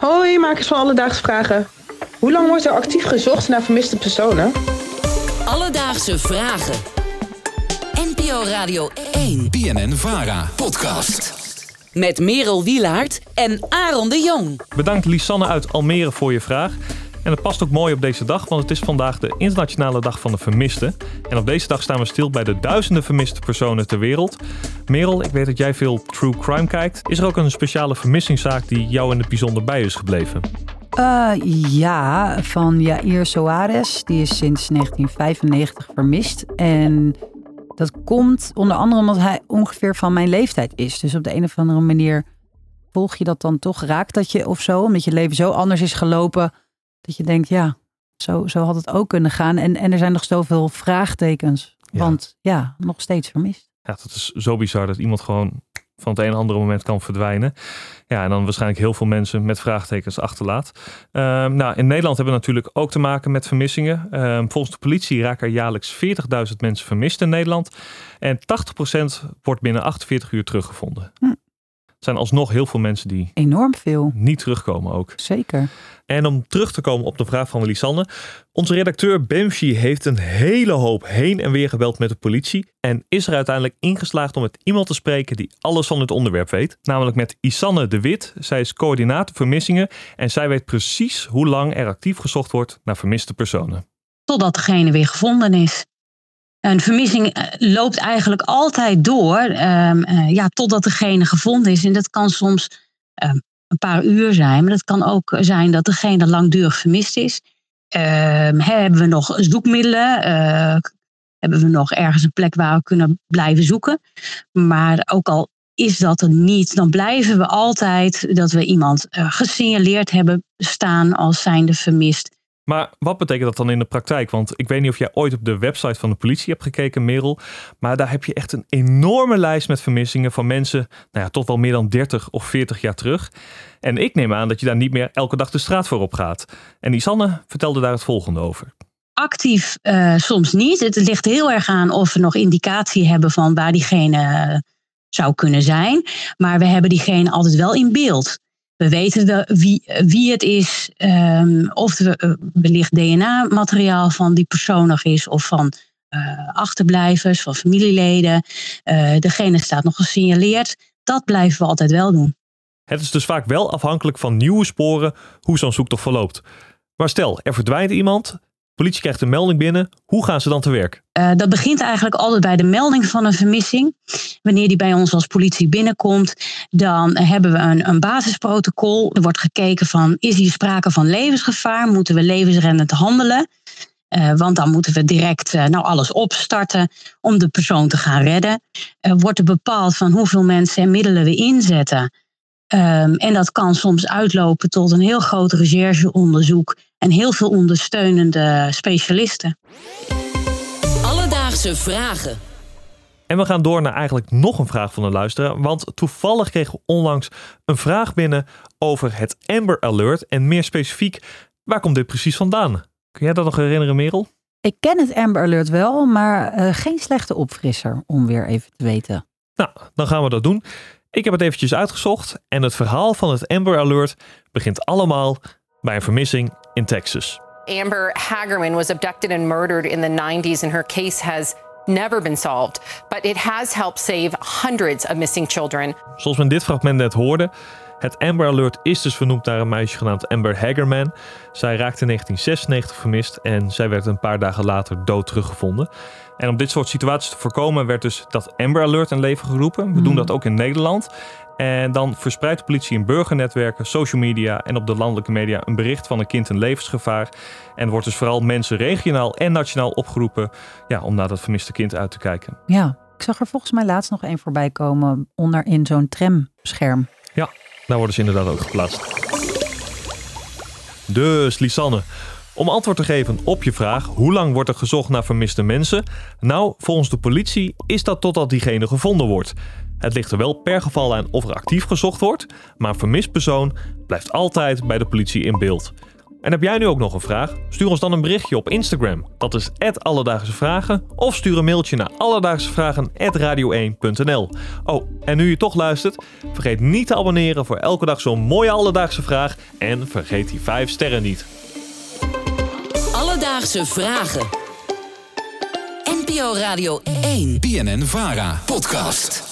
Hoi, makers van Alledaagse Vragen. Hoe lang wordt er actief gezocht naar vermiste personen? Alledaagse Vragen. NPO Radio 1. BNN Vara. Podcast. Met Merel Wielaert en Aaron de Jong. Bedankt Lisanne uit Almere voor je vraag. En het past ook mooi op deze dag, want het is vandaag de Internationale Dag van de Vermisten. En op deze dag staan we stil bij de duizenden vermiste personen ter wereld. Merel, ik weet dat jij veel true crime kijkt. Is er ook een speciale vermissingszaak die jou in het bijzonder bij is gebleven? Uh, ja, van Jair Soares. Die is sinds 1995 vermist. En dat komt onder andere omdat hij ongeveer van mijn leeftijd is. Dus op de een of andere manier volg je dat dan toch, raakt dat je of zo. Omdat je leven zo anders is gelopen. Dat je denkt, ja, zo, zo had het ook kunnen gaan. En, en er zijn nog zoveel vraagtekens. Want ja, nog steeds vermist. Ja, dat is zo bizar dat iemand gewoon van het een andere moment kan verdwijnen. Ja, en dan waarschijnlijk heel veel mensen met vraagtekens achterlaat. Um, nou, in Nederland hebben we natuurlijk ook te maken met vermissingen. Um, volgens de politie raken er jaarlijks 40.000 mensen vermist in Nederland. En 80% wordt binnen 48 uur teruggevonden. Hm. Zijn alsnog heel veel mensen die enorm veel niet terugkomen ook. Zeker. En om terug te komen op de vraag van Lisanne. Onze redacteur Bemshi heeft een hele hoop heen en weer gebeld met de politie. En is er uiteindelijk ingeslaagd om met iemand te spreken die alles van het onderwerp weet. Namelijk met Isanne de Wit. Zij is coördinator vermissingen. En zij weet precies hoe lang er actief gezocht wordt naar vermiste personen. Totdat degene weer gevonden is. Een vermissing eh, loopt eigenlijk altijd door, um, uh, ja, totdat degene gevonden is. En dat kan soms um, een paar uur zijn, maar dat kan ook zijn dat degene langdurig vermist is. Um, hebben we nog zoekmiddelen? Uh, hebben we nog ergens een plek waar we kunnen blijven zoeken? Maar ook al is dat er niet, dan blijven we altijd dat we iemand gesignaleerd hebben staan als zijnde vermist. Maar wat betekent dat dan in de praktijk? Want ik weet niet of jij ooit op de website van de politie hebt gekeken, Merel. Maar daar heb je echt een enorme lijst met vermissingen van mensen, nou ja, tot wel meer dan 30 of 40 jaar terug. En ik neem aan dat je daar niet meer elke dag de straat voor op gaat. En Isanne vertelde daar het volgende over. Actief uh, soms niet. Het ligt heel erg aan of we nog indicatie hebben van waar diegene zou kunnen zijn. Maar we hebben diegene altijd wel in beeld. We weten wie, wie het is, um, of er uh, wellicht DNA-materiaal van die persoon nog is, of van uh, achterblijvers, van familieleden. Uh, degene staat nog gesignaleerd. Dat blijven we altijd wel doen. Het is dus vaak wel afhankelijk van nieuwe sporen hoe zo'n zoektocht verloopt. Maar stel, er verdwijnt iemand, politie krijgt een melding binnen. Hoe gaan ze dan te werk? Uh, dat begint eigenlijk altijd bij de melding van een vermissing. Wanneer die bij ons als politie binnenkomt, dan hebben we een, een basisprotocol. Er wordt gekeken van, is hier sprake van levensgevaar? Moeten we levensreddend handelen? Uh, want dan moeten we direct uh, nou alles opstarten om de persoon te gaan redden. wordt er bepaald van hoeveel mensen en middelen we inzetten. Um, en dat kan soms uitlopen tot een heel groot rechercheonderzoek en heel veel ondersteunende specialisten. Alledaagse vragen. En we gaan door naar eigenlijk nog een vraag van een luisteraar. Want toevallig kregen we onlangs een vraag binnen over het Amber Alert. En meer specifiek, waar komt dit precies vandaan? Kun jij dat nog herinneren, Merel? Ik ken het Amber Alert wel, maar uh, geen slechte opfrisser om weer even te weten. Nou, dan gaan we dat doen. Ik heb het eventjes uitgezocht en het verhaal van het Amber Alert begint allemaal bij een vermissing in Texas. Amber Hagerman was abducted and murdered in the 90s and her case has never been solved, but it has helped save hundreds of missing children. Zoals we in dit fragment net hoorden, het Amber Alert is dus vernoemd naar een meisje genaamd Amber Hagerman. Zij raakte in 1996 vermist en zij werd een paar dagen later dood teruggevonden. En om dit soort situaties te voorkomen werd dus dat Amber Alert in leven geroepen. We doen dat ook in Nederland. En dan verspreidt de politie in burgernetwerken, social media en op de landelijke media een bericht van een kind in levensgevaar. En wordt dus vooral mensen regionaal en nationaal opgeroepen ja, om naar dat vermiste kind uit te kijken. Ja, ik zag er volgens mij laatst nog een voorbij komen onder in zo'n tramscherm. Ja, daar worden ze inderdaad ook geplaatst. Dus Lisanne, om antwoord te geven op je vraag, hoe lang wordt er gezocht naar vermiste mensen? Nou, volgens de politie is dat totdat diegene gevonden wordt. Het ligt er wel per geval aan of er actief gezocht wordt, maar een vermist persoon blijft altijd bij de politie in beeld. En heb jij nu ook nog een vraag? Stuur ons dan een berichtje op Instagram. Dat is Alledaagse Vragen. Of stuur een mailtje naar alledaagsevragen.radio1.nl Oh, en nu je toch luistert, vergeet niet te abonneren voor elke dag zo'n mooie alledaagse vraag. En vergeet die 5 sterren niet. Alledaagse Vragen. NPO Radio 1. BNN Vara podcast.